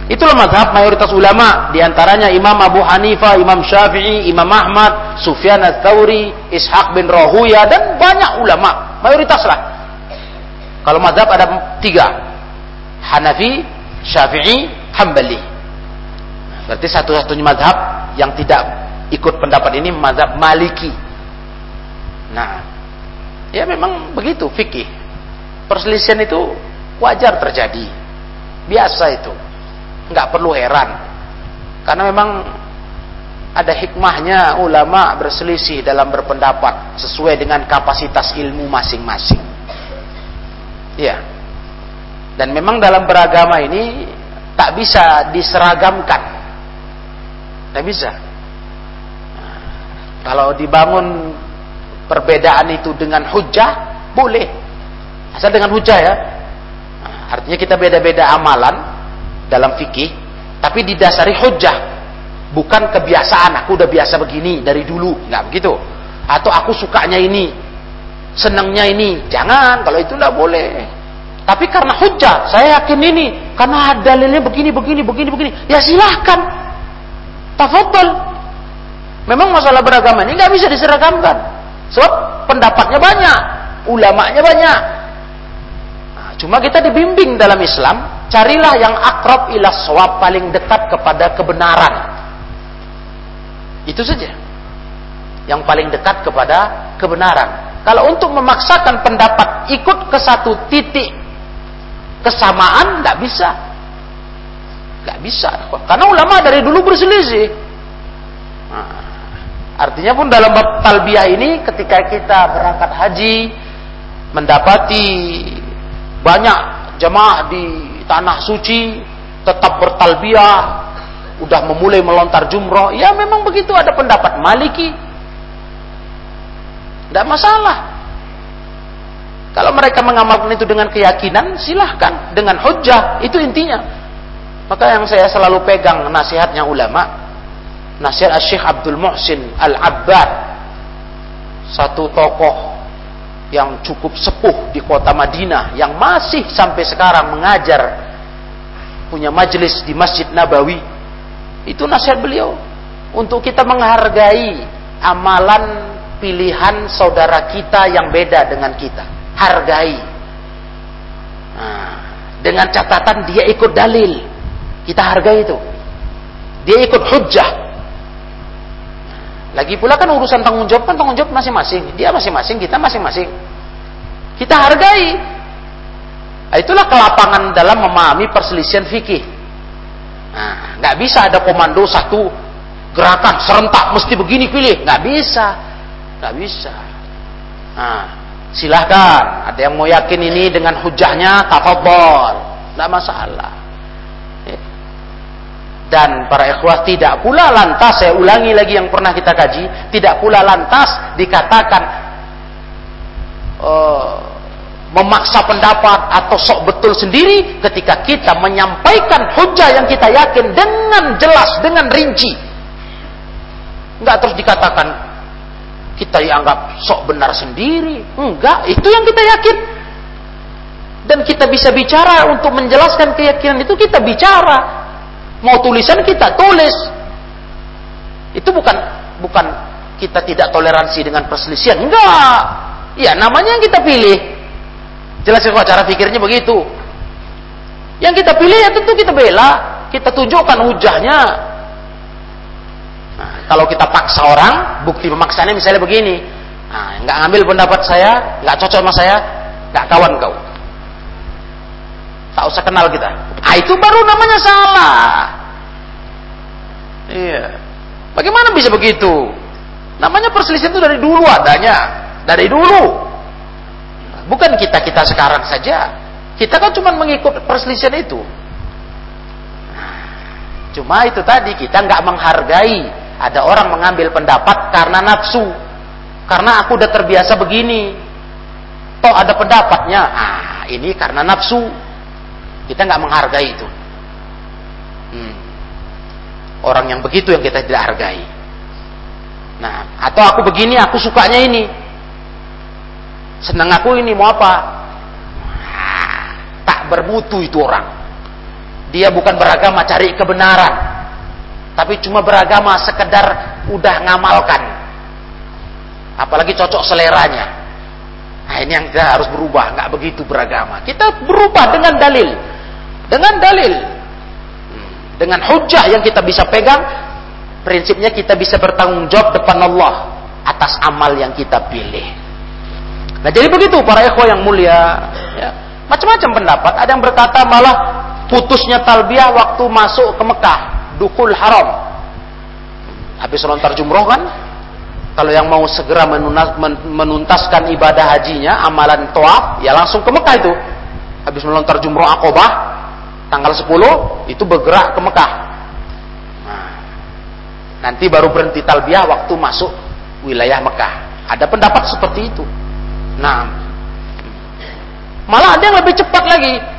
Speaker 1: Itulah mazhab mayoritas ulama, di antaranya Imam Abu Hanifah, Imam Syafi'i, Imam Ahmad, Sufyan ats-Tsauri, Ishaq bin Rahuya dan banyak ulama, mayoritas lah. Kalau mazhab ada tiga, Hanafi, Syafi'i, Hambali. Berarti satu-satunya mazhab yang tidak ikut pendapat ini mazhab Maliki. Nah, ya memang begitu fikih. Perselisihan itu wajar terjadi. Biasa itu nggak perlu heran karena memang ada hikmahnya ulama berselisih dalam berpendapat sesuai dengan kapasitas ilmu masing-masing. Ya. Dan memang dalam beragama ini tak bisa diseragamkan. Tak bisa. Kalau dibangun perbedaan itu dengan hujah, boleh. Asal dengan hujah ya. Artinya kita beda-beda amalan, dalam fikih, tapi didasari hujah, bukan kebiasaan. Aku udah biasa begini dari dulu, nggak begitu. Atau aku sukanya ini, senangnya ini, jangan. Kalau itu nggak boleh. Tapi karena hujah, saya yakin ini, karena dalilnya begini, begini, begini, begini, ya silahkan. Tafadhol. Memang masalah beragama ini nggak bisa diseragamkan. Sebab pendapatnya banyak, ulamanya banyak. Nah, cuma kita dibimbing dalam Islam Carilah yang akrab ila swab paling dekat kepada kebenaran. Itu saja. Yang paling dekat kepada kebenaran. Kalau untuk memaksakan pendapat ikut ke satu titik kesamaan, tidak bisa. Gak bisa. Karena ulama dari dulu berselisih. Nah, artinya pun dalam bab ini ketika kita berangkat haji mendapati banyak jemaah di tanah suci tetap bertalbiyah udah memulai melontar jumroh ya memang begitu ada pendapat maliki tidak masalah kalau mereka mengamalkan itu dengan keyakinan, silahkan. Dengan hujah, itu intinya. Maka yang saya selalu pegang nasihatnya ulama, nasihat Syekh Abdul Muhsin Al-Abbad, satu tokoh yang cukup sepuh di kota Madinah, yang masih sampai sekarang mengajar, punya majelis di Masjid Nabawi. Itu nasihat beliau. Untuk kita menghargai amalan pilihan saudara kita yang beda dengan kita hargai. Nah, dengan catatan dia ikut dalil. Kita hargai itu. Dia ikut hujjah. Lagi pula kan urusan tanggung jawab kan tanggung jawab masing-masing. Dia masing-masing, kita masing-masing. Kita hargai. Nah, itulah kelapangan dalam memahami perselisihan fikih. Nah, nggak bisa ada komando satu gerakan serentak mesti begini pilih, nggak bisa, nggak bisa. Nah, silahkan ada yang mau yakin ini dengan hujahnya tafadhol tidak masalah ya. dan para ikhwah tidak pula lantas saya ulangi lagi yang pernah kita kaji tidak pula lantas dikatakan uh, memaksa pendapat atau sok betul sendiri ketika kita menyampaikan hujah yang kita yakin dengan jelas dengan rinci nggak terus dikatakan kita dianggap sok benar sendiri. Enggak, itu yang kita yakin. Dan kita bisa bicara untuk menjelaskan keyakinan itu kita bicara. Mau tulisan kita tulis. Itu bukan bukan kita tidak toleransi dengan perselisihan. Enggak. Ya, namanya yang kita pilih. Jelas kok cara pikirnya begitu. Yang kita pilih ya tentu kita bela, kita tunjukkan hujahnya, Nah, kalau kita paksa orang, bukti pemaksanya misalnya begini, nah, nggak ngambil pendapat saya, nggak cocok sama saya, nggak kawan kau. Tak usah kenal kita. Ah itu baru namanya salah. Iya. Bagaimana bisa begitu? Namanya perselisihan itu dari dulu adanya, dari dulu. Bukan kita kita sekarang saja. Kita kan cuma mengikut perselisihan itu. Cuma itu tadi kita nggak menghargai ada orang mengambil pendapat karena nafsu. Karena aku udah terbiasa begini. Toh ada pendapatnya. Ah, ini karena nafsu. Kita nggak menghargai itu. Hmm. Orang yang begitu yang kita tidak hargai. Nah, atau aku begini, aku sukanya ini. Senang aku ini, mau apa? Nah, tak bermutu itu orang. Dia bukan beragama cari kebenaran tapi cuma beragama sekedar udah ngamalkan. Apalagi cocok seleranya. Nah ini yang kita harus berubah nggak begitu beragama. Kita berubah dengan dalil. Dengan dalil. Hmm. dengan hujah yang kita bisa pegang prinsipnya kita bisa bertanggung jawab depan Allah atas amal yang kita pilih. Nah jadi begitu para ikhwah yang mulia ya. macam-macam pendapat. Ada yang berkata malah putusnya talbiyah waktu masuk ke Mekah dukul haram. Habis lontar jumroh kan? Kalau yang mau segera menuntaskan ibadah hajinya, amalan toab, ya langsung ke Mekah itu. Habis melontar jumroh akobah, tanggal 10, itu bergerak ke Mekah. Nah, nanti baru berhenti talbiyah waktu masuk wilayah Mekah. Ada pendapat seperti itu. Nah, malah ada yang lebih cepat lagi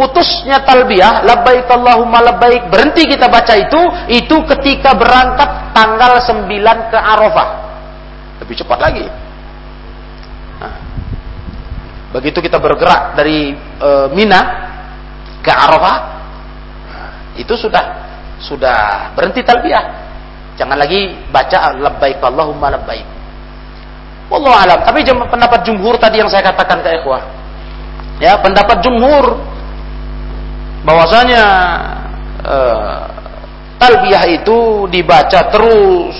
Speaker 1: putusnya talbiyah labbaik Allahumma labbaik berhenti kita baca itu itu ketika berangkat tanggal 9 ke Arafah. Lebih cepat lagi. Nah, begitu kita bergerak dari e, Mina ke Arafah itu sudah sudah berhenti talbiyah. Jangan lagi baca labbaik Allahumma labbaik. Wallahu alam. Tapi pendapat jumhur tadi yang saya katakan ke ikhwah. Ya pendapat jumhur bahwasanya uh, talbiyah itu dibaca terus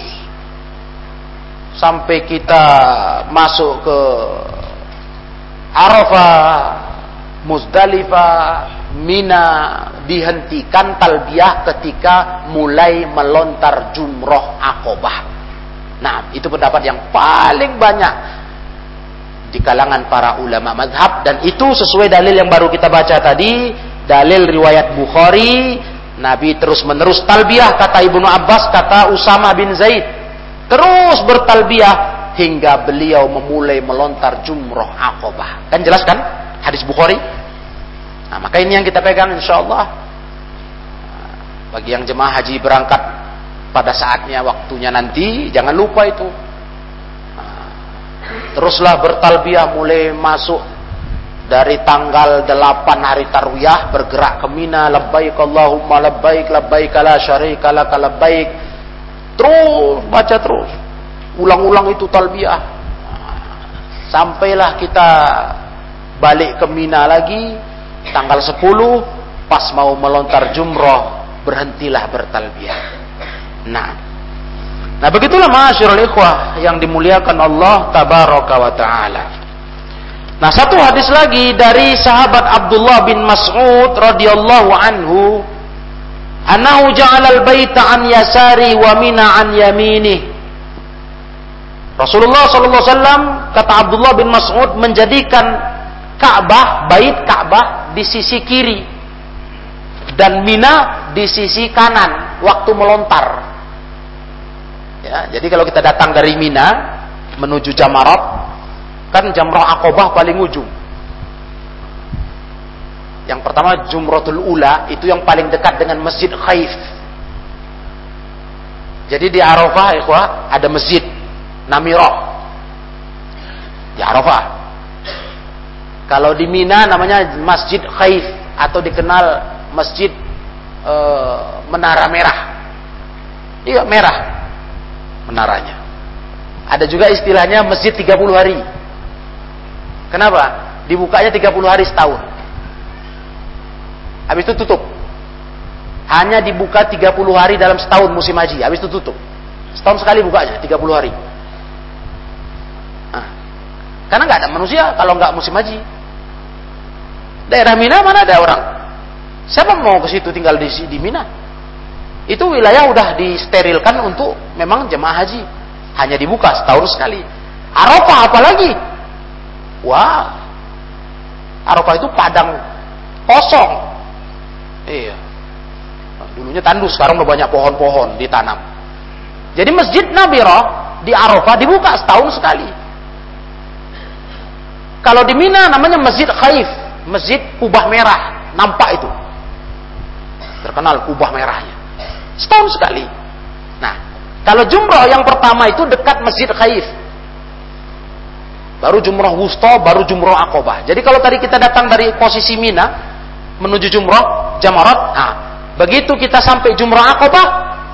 Speaker 1: sampai kita masuk ke Arafah, Muzdalifah, Mina dihentikan talbiyah ketika mulai melontar jumroh akobah. Nah, itu pendapat yang paling banyak di kalangan para ulama madhab dan itu sesuai dalil yang baru kita baca tadi dalil riwayat Bukhari Nabi terus menerus talbiyah kata Ibnu Abbas kata Usama bin Zaid terus bertalbiyah hingga beliau memulai melontar jumroh akobah kan jelas kan hadis Bukhari Nah, maka ini yang kita pegang insya Allah. Bagi yang jemaah haji berangkat pada saatnya waktunya nanti, jangan lupa itu. Nah, teruslah bertalbiah mulai masuk dari tanggal 8 hari tarwiyah bergerak ke Mina labbaik Allahumma labbaik labbaik la syarika lak labbaik terus baca terus ulang-ulang itu talbiah sampailah kita balik ke Mina lagi tanggal 10 pas mau melontar jumroh berhentilah bertalbiyah. Nah, nah begitulah masyarul ikhwah yang dimuliakan Allah tabaraka wa taala. Nah, satu hadis lagi dari sahabat Abdullah bin Mas'ud radhiyallahu anhu, "Anahu ja'ala al-baita an yasari wa mina an yamini." Rasulullah sallallahu alaihi kata Abdullah bin Mas'ud menjadikan Ka'bah, bait Ka'bah di sisi kiri dan Mina di sisi kanan waktu melontar. Ya, jadi kalau kita datang dari Mina menuju Jamarat, kan Jamrah Akobah paling ujung. Yang pertama Jumratul Ula itu yang paling dekat dengan Masjid Khaif. Jadi di Arafah, ikhwah, ada masjid Namirah. Di Arafah. Kalau di Mina namanya Masjid Khaif atau dikenal Masjid e, Menara Merah. Iya, merah menaranya. Ada juga istilahnya Masjid 30 hari. Kenapa? Dibukanya 30 hari setahun. Habis itu tutup. Hanya dibuka 30 hari dalam setahun musim haji. Habis itu tutup. Setahun sekali bukanya, 30 hari. Nah, karena nggak ada manusia kalau nggak musim haji. Daerah Mina mana ada orang? Siapa mau ke situ tinggal di, di Mina? Itu wilayah udah disterilkan untuk memang jemaah haji. Hanya dibuka setahun sekali. Arafah apalagi? Wah. Arafah itu padang kosong. Iya. Nah, dulunya tandus, sekarang udah banyak pohon-pohon ditanam. Jadi masjid Nabirah di Arafah dibuka setahun sekali. Kalau di Mina namanya Masjid Khaif masjid kubah merah nampak itu terkenal kubah merahnya setahun sekali nah kalau jumroh yang pertama itu dekat masjid Khaif baru jumroh wusto baru jumroh akobah jadi kalau tadi kita datang dari posisi Mina menuju jumroh jamarat nah begitu kita sampai jumroh akobah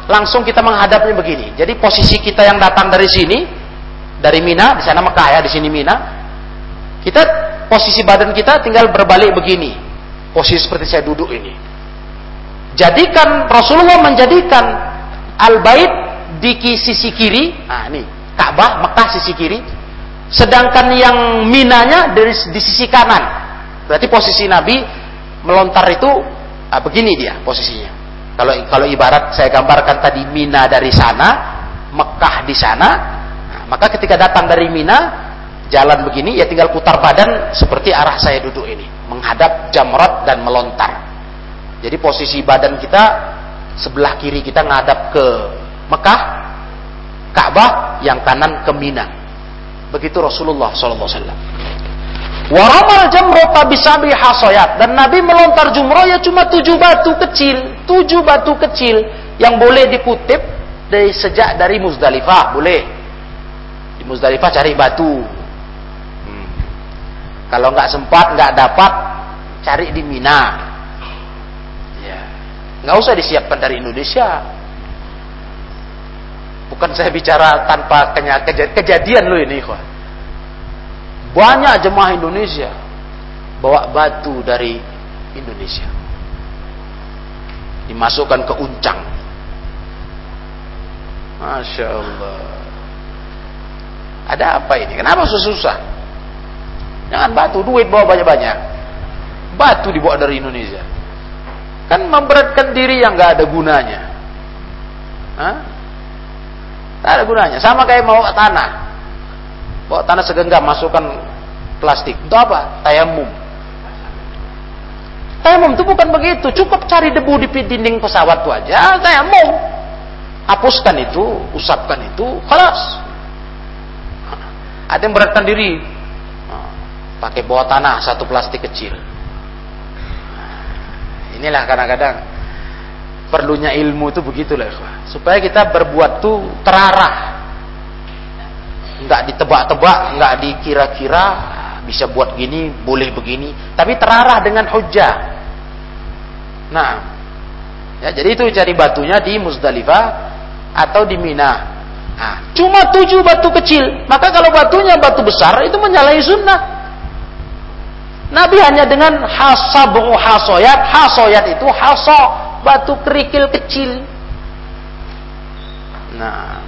Speaker 1: langsung kita menghadapnya begini jadi posisi kita yang datang dari sini dari Mina di sana Mekah ya di sini Mina kita posisi badan kita tinggal berbalik begini. Posisi seperti saya duduk ini. Jadikan Rasulullah menjadikan al-bait di sisi kiri, nah ini Ka'bah Mekah sisi kiri, sedangkan yang minanya dari di sisi kanan. Berarti posisi Nabi melontar itu ah, begini dia posisinya. Kalau kalau ibarat saya gambarkan tadi Mina dari sana, Mekah di sana, nah, maka ketika datang dari Mina jalan begini ya tinggal putar badan seperti arah saya duduk ini menghadap jamrat dan melontar jadi posisi badan kita sebelah kiri kita ngadap ke Mekah Ka'bah yang kanan ke Mina begitu Rasulullah sallallahu alaihi wasallam. Dan Nabi melontar jumroh ya cuma tujuh batu kecil, tujuh batu kecil yang boleh dikutip dari sejak dari Muzdalifah. Boleh. Di Muzdalifah cari batu. Kalau nggak sempat, nggak dapat, cari di Mina. Ya. Nggak usah disiapkan dari Indonesia. Bukan saya bicara tanpa kejadian loh ini, kok. Banyak jemaah Indonesia bawa batu dari Indonesia. Dimasukkan ke uncang. Masya Allah. Ada apa ini? Kenapa susah-susah? Jangan batu, duit bawa banyak-banyak. Batu dibawa dari Indonesia. Kan memberatkan diri yang nggak ada gunanya. Hah? Gak ada gunanya. Sama kayak mau tanah. Bawa tanah segenggam, masukkan plastik. Itu apa? Tayamum. Tayamum itu bukan begitu. Cukup cari debu di dinding pesawat itu aja. Tayamum. Hapuskan itu, usapkan itu, kelas. Ada yang beratkan diri. Pakai bawa tanah, satu plastik kecil. Inilah kadang-kadang perlunya ilmu itu begitulah supaya kita berbuat tuh terarah. Nggak ditebak-tebak nggak dikira-kira bisa buat gini boleh begini. Tapi terarah dengan hujah nah ya jadi itu cari batunya di Muzdalifah atau di Mina. Nah, cuma tujuh batu kecil. Maka kalau batunya batu besar itu menyalahi sunnah. Nabi hanya dengan hasabu hasoyat. Hasoyat itu haso batu kerikil kecil nah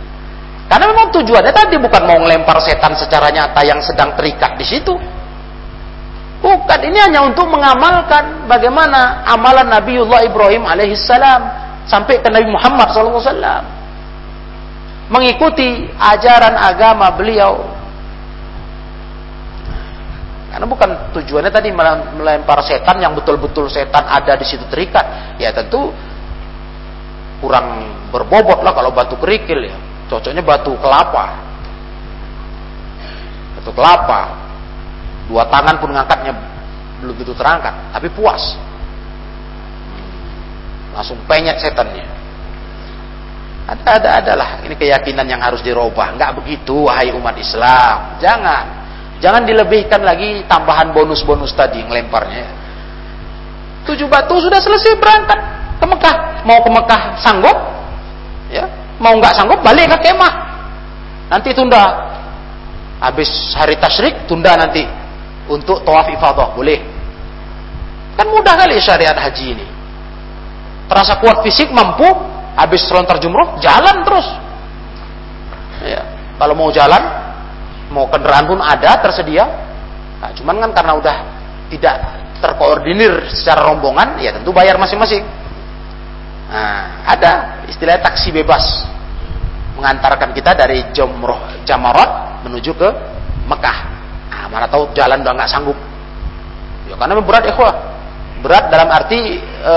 Speaker 1: karena memang tujuannya tadi bukan mau ngelempar setan secara nyata yang sedang terikat di situ. Bukan, ini hanya untuk mengamalkan bagaimana amalan Nabiullah Ibrahim alaihissalam sampai ke Nabi Muhammad SAW. Mengikuti ajaran agama beliau. Karena bukan tujuannya tadi melempar setan yang betul-betul setan ada di situ terikat. Ya tentu kurang berbobot lah kalau batu kerikil ya Cocoknya batu kelapa. Batu kelapa. Dua tangan pun ngangkatnya belum begitu terangkat, tapi puas. Langsung penyet setannya. Ada ada adalah ini keyakinan yang harus dirubah. Enggak begitu wahai umat Islam. Jangan. Jangan dilebihkan lagi tambahan bonus-bonus tadi ngelemparnya. Tujuh batu sudah selesai berangkat ke Mekah. Mau ke Mekah sanggup? Ya, mau nggak sanggup balik ke kemah. Nanti tunda. Habis hari tasyrik tunda nanti. Untuk tawaf ifadah boleh. Kan mudah kali syariat haji ini. Terasa kuat fisik mampu. Habis lontar jumroh jalan terus. Ya. Kalau mau jalan mau kendaraan pun ada tersedia nah, cuman kan karena udah tidak terkoordinir secara rombongan ya tentu bayar masing-masing Nah, ada istilah taksi bebas mengantarkan kita dari Jumroh Jamarat menuju ke Mekah. Nah, mana tahu jalan udah nggak sanggup. Ya karena berat ya Berat dalam arti e,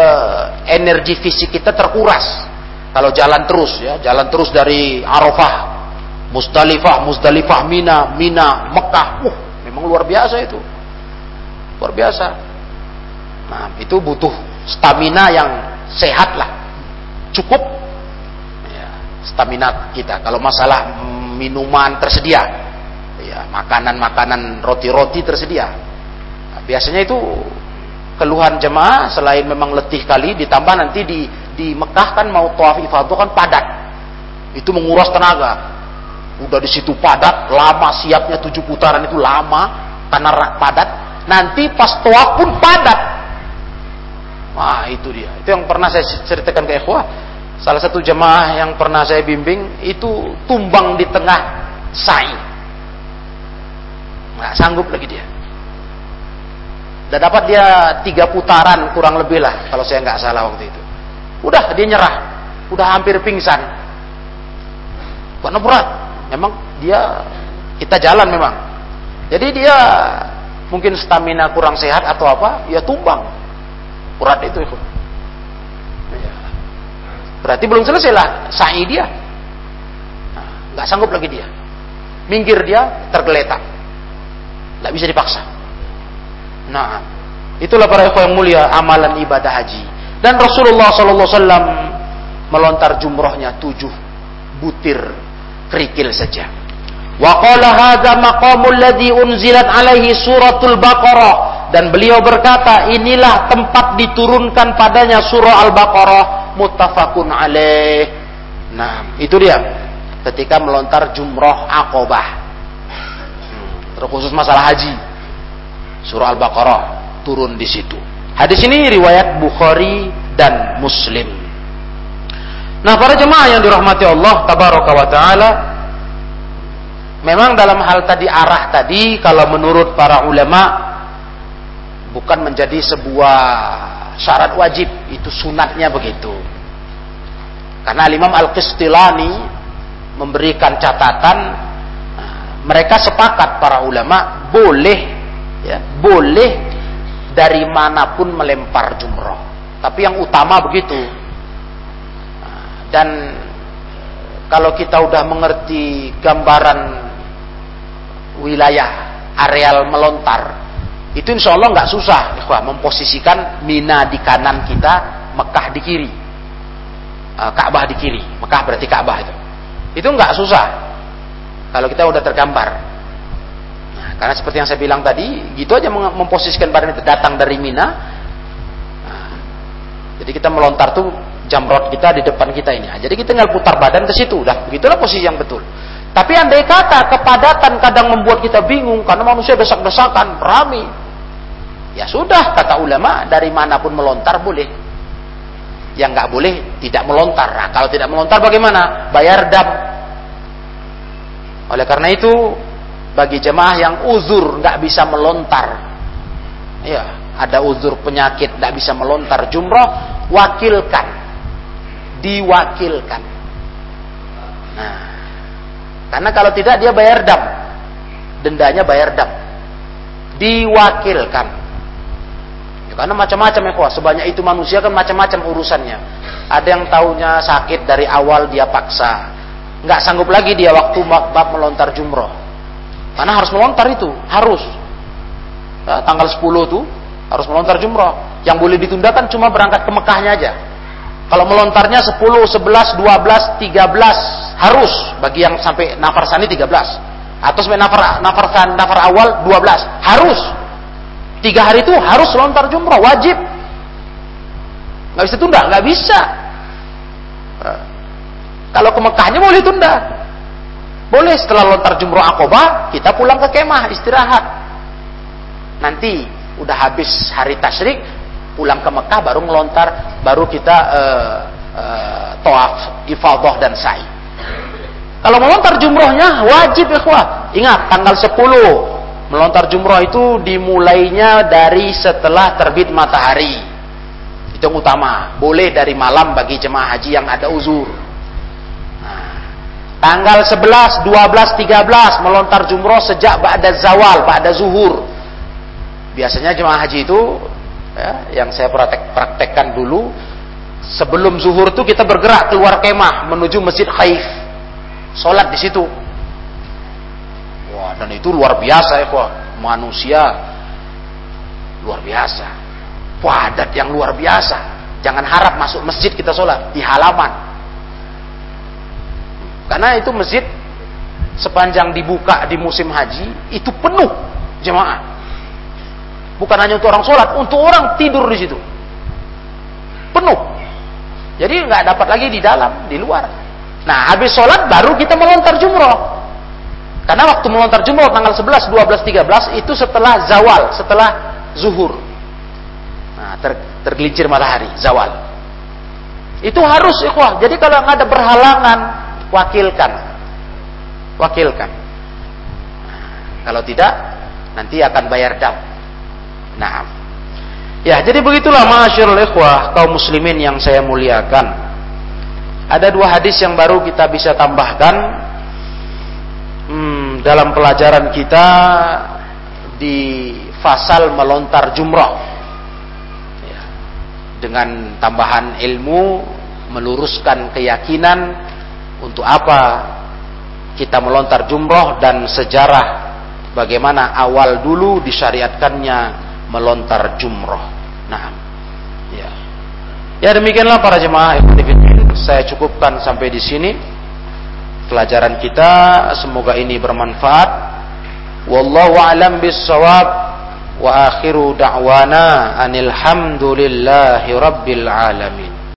Speaker 1: energi fisik kita terkuras. Kalau jalan terus ya, jalan terus dari Arafah, Musdalifah, Musdalifah, Mina, Mina, Mekah. Uh, memang luar biasa itu. Luar biasa. Nah, itu butuh stamina yang sehat lah cukup ya, stamina kita. Kalau masalah minuman tersedia, ya makanan-makanan roti-roti tersedia. Nah, biasanya itu keluhan jemaah selain memang letih kali, ditambah nanti di di Mekah kan mau tawaf ifadah kan padat. Itu menguras tenaga. Udah di situ padat, lama siapnya tujuh putaran itu lama karena padat. Nanti pas tawaf pun padat Wah itu dia. Itu yang pernah saya ceritakan ke ikhwah. Salah satu jemaah yang pernah saya bimbing itu tumbang di tengah sa'i. Nggak sanggup lagi dia. Udah dapat dia tiga putaran kurang lebih lah kalau saya nggak salah waktu itu. Udah dia nyerah. Udah hampir pingsan. Karena berat. Memang dia kita jalan memang. Jadi dia mungkin stamina kurang sehat atau apa, ya tumbang Berat itu itu. Ya. Berarti belum selesai lah sa'i dia. Nah, nggak sanggup lagi dia. Minggir dia tergeletak. Nggak bisa dipaksa. Nah, itulah para ikhwan yang mulia amalan ibadah haji. Dan Rasulullah SAW melontar jumrohnya tujuh butir kerikil saja. Wa qala hadza maqamul ladzi unzilat alaihi suratul Baqarah dan beliau berkata inilah tempat diturunkan padanya surah Al-Baqarah muttafaqun alaih. Nah, itu dia ketika melontar jumroh akobah. Hmm, terkhusus masalah haji. Surah Al-Baqarah turun di situ. Hadis ini riwayat Bukhari dan Muslim. Nah, para jemaah yang dirahmati Allah tabaraka wa taala, memang dalam hal tadi arah tadi kalau menurut para ulama bukan menjadi sebuah syarat wajib, itu sunatnya begitu. Karena Imam Al-Qistilani memberikan catatan mereka sepakat para ulama boleh ya, boleh dari mana pun melempar jumroh. Tapi yang utama begitu. Dan kalau kita udah mengerti gambaran wilayah areal melontar, itu insya Allah nggak susah, ikhwah, memposisikan Mina di kanan kita, Mekah di kiri, uh, Ka'bah di kiri, Mekah berarti Ka'bah itu. Itu nggak susah kalau kita udah tergambar. Nah, karena seperti yang saya bilang tadi, gitu aja memposisikan badan itu datang dari Mina. Nah, jadi kita melontar tuh jamrot kita di depan kita ini. Jadi kita tinggal putar badan ke situ, udah begitulah posisi yang betul. Tapi andai kata kepadatan kadang membuat kita bingung karena manusia desak-desakan, rame. Ya sudah, kata ulama, dari mana pun melontar boleh. Yang nggak boleh tidak melontar. Nah, kalau tidak melontar bagaimana? Bayar dam. Oleh karena itu, bagi jemaah yang uzur nggak bisa melontar, ya ada uzur penyakit nggak bisa melontar jumroh, wakilkan, diwakilkan. Nah, karena kalau tidak dia bayar dam. Dendanya bayar dam. Diwakilkan. Ya, karena macam-macam ya kuah. Sebanyak itu manusia kan macam-macam urusannya. Ada yang tahunya sakit dari awal dia paksa. Nggak sanggup lagi dia waktu bab melontar jumroh. Karena harus melontar itu. Harus. Ya, tanggal 10 tuh harus melontar jumroh. Yang boleh ditunda kan cuma berangkat ke Mekahnya aja. Kalau melontarnya 10, 11, 12, 13 harus. Bagi yang sampai nafar sani 13 atau sampai nafar nafar nafar awal 12 harus. Tiga hari itu harus lontar jumrah wajib. Nggak bisa tunda nggak bisa. Kalau ke Mekahnya boleh tunda. Boleh setelah lontar jumrah akobah kita pulang ke kemah istirahat. Nanti udah habis hari tasyrik pulang ke Mekah baru melontar baru kita uh, uh, toaf ifadah dan sa'i kalau melontar jumrohnya wajib ikhwah. Ingat tanggal 10 melontar jumroh itu dimulainya dari setelah terbit matahari. Itu yang utama. Boleh dari malam bagi jemaah haji yang ada uzur. Nah, tanggal 11, 12, 13 melontar jumroh sejak ba'da zawal, ba'da zuhur. Biasanya jemaah haji itu ya, yang saya praktek, praktekkan dulu sebelum zuhur itu kita bergerak keluar kemah menuju Masjid Khaif sholat di situ. Wah, dan itu luar biasa ya, kok. Manusia luar biasa. Padat yang luar biasa. Jangan harap masuk masjid kita sholat di halaman. Karena itu masjid sepanjang dibuka di musim haji itu penuh jemaah. Bukan hanya untuk orang sholat, untuk orang tidur di situ. Penuh. Jadi nggak dapat lagi di dalam, di luar. Nah, habis sholat baru kita melontar jumroh. Karena waktu melontar jumroh tanggal 11, 12, 13 itu setelah zawal, setelah zuhur. Nah, ter, tergelincir matahari, zawal. Itu harus ikhwah. Jadi kalau nggak ada berhalangan, wakilkan. Wakilkan. Nah, kalau tidak, nanti akan bayar dam. Nah, ya jadi begitulah masyarul ikhwah kaum muslimin yang saya muliakan. Ada dua hadis yang baru kita bisa tambahkan hmm, dalam pelajaran kita di fasal melontar jumrah. Ya. Dengan tambahan ilmu, meluruskan keyakinan untuk apa kita melontar jumrah dan sejarah bagaimana awal dulu disyariatkannya melontar jumrah. Nah, ya. Ya demikianlah para jemaah saya cukupkan sampai di sini pelajaran kita. Semoga ini bermanfaat. Wallahu alam bissawab. Wa akhiru da'wana anil hamdulillahi rabbil alamin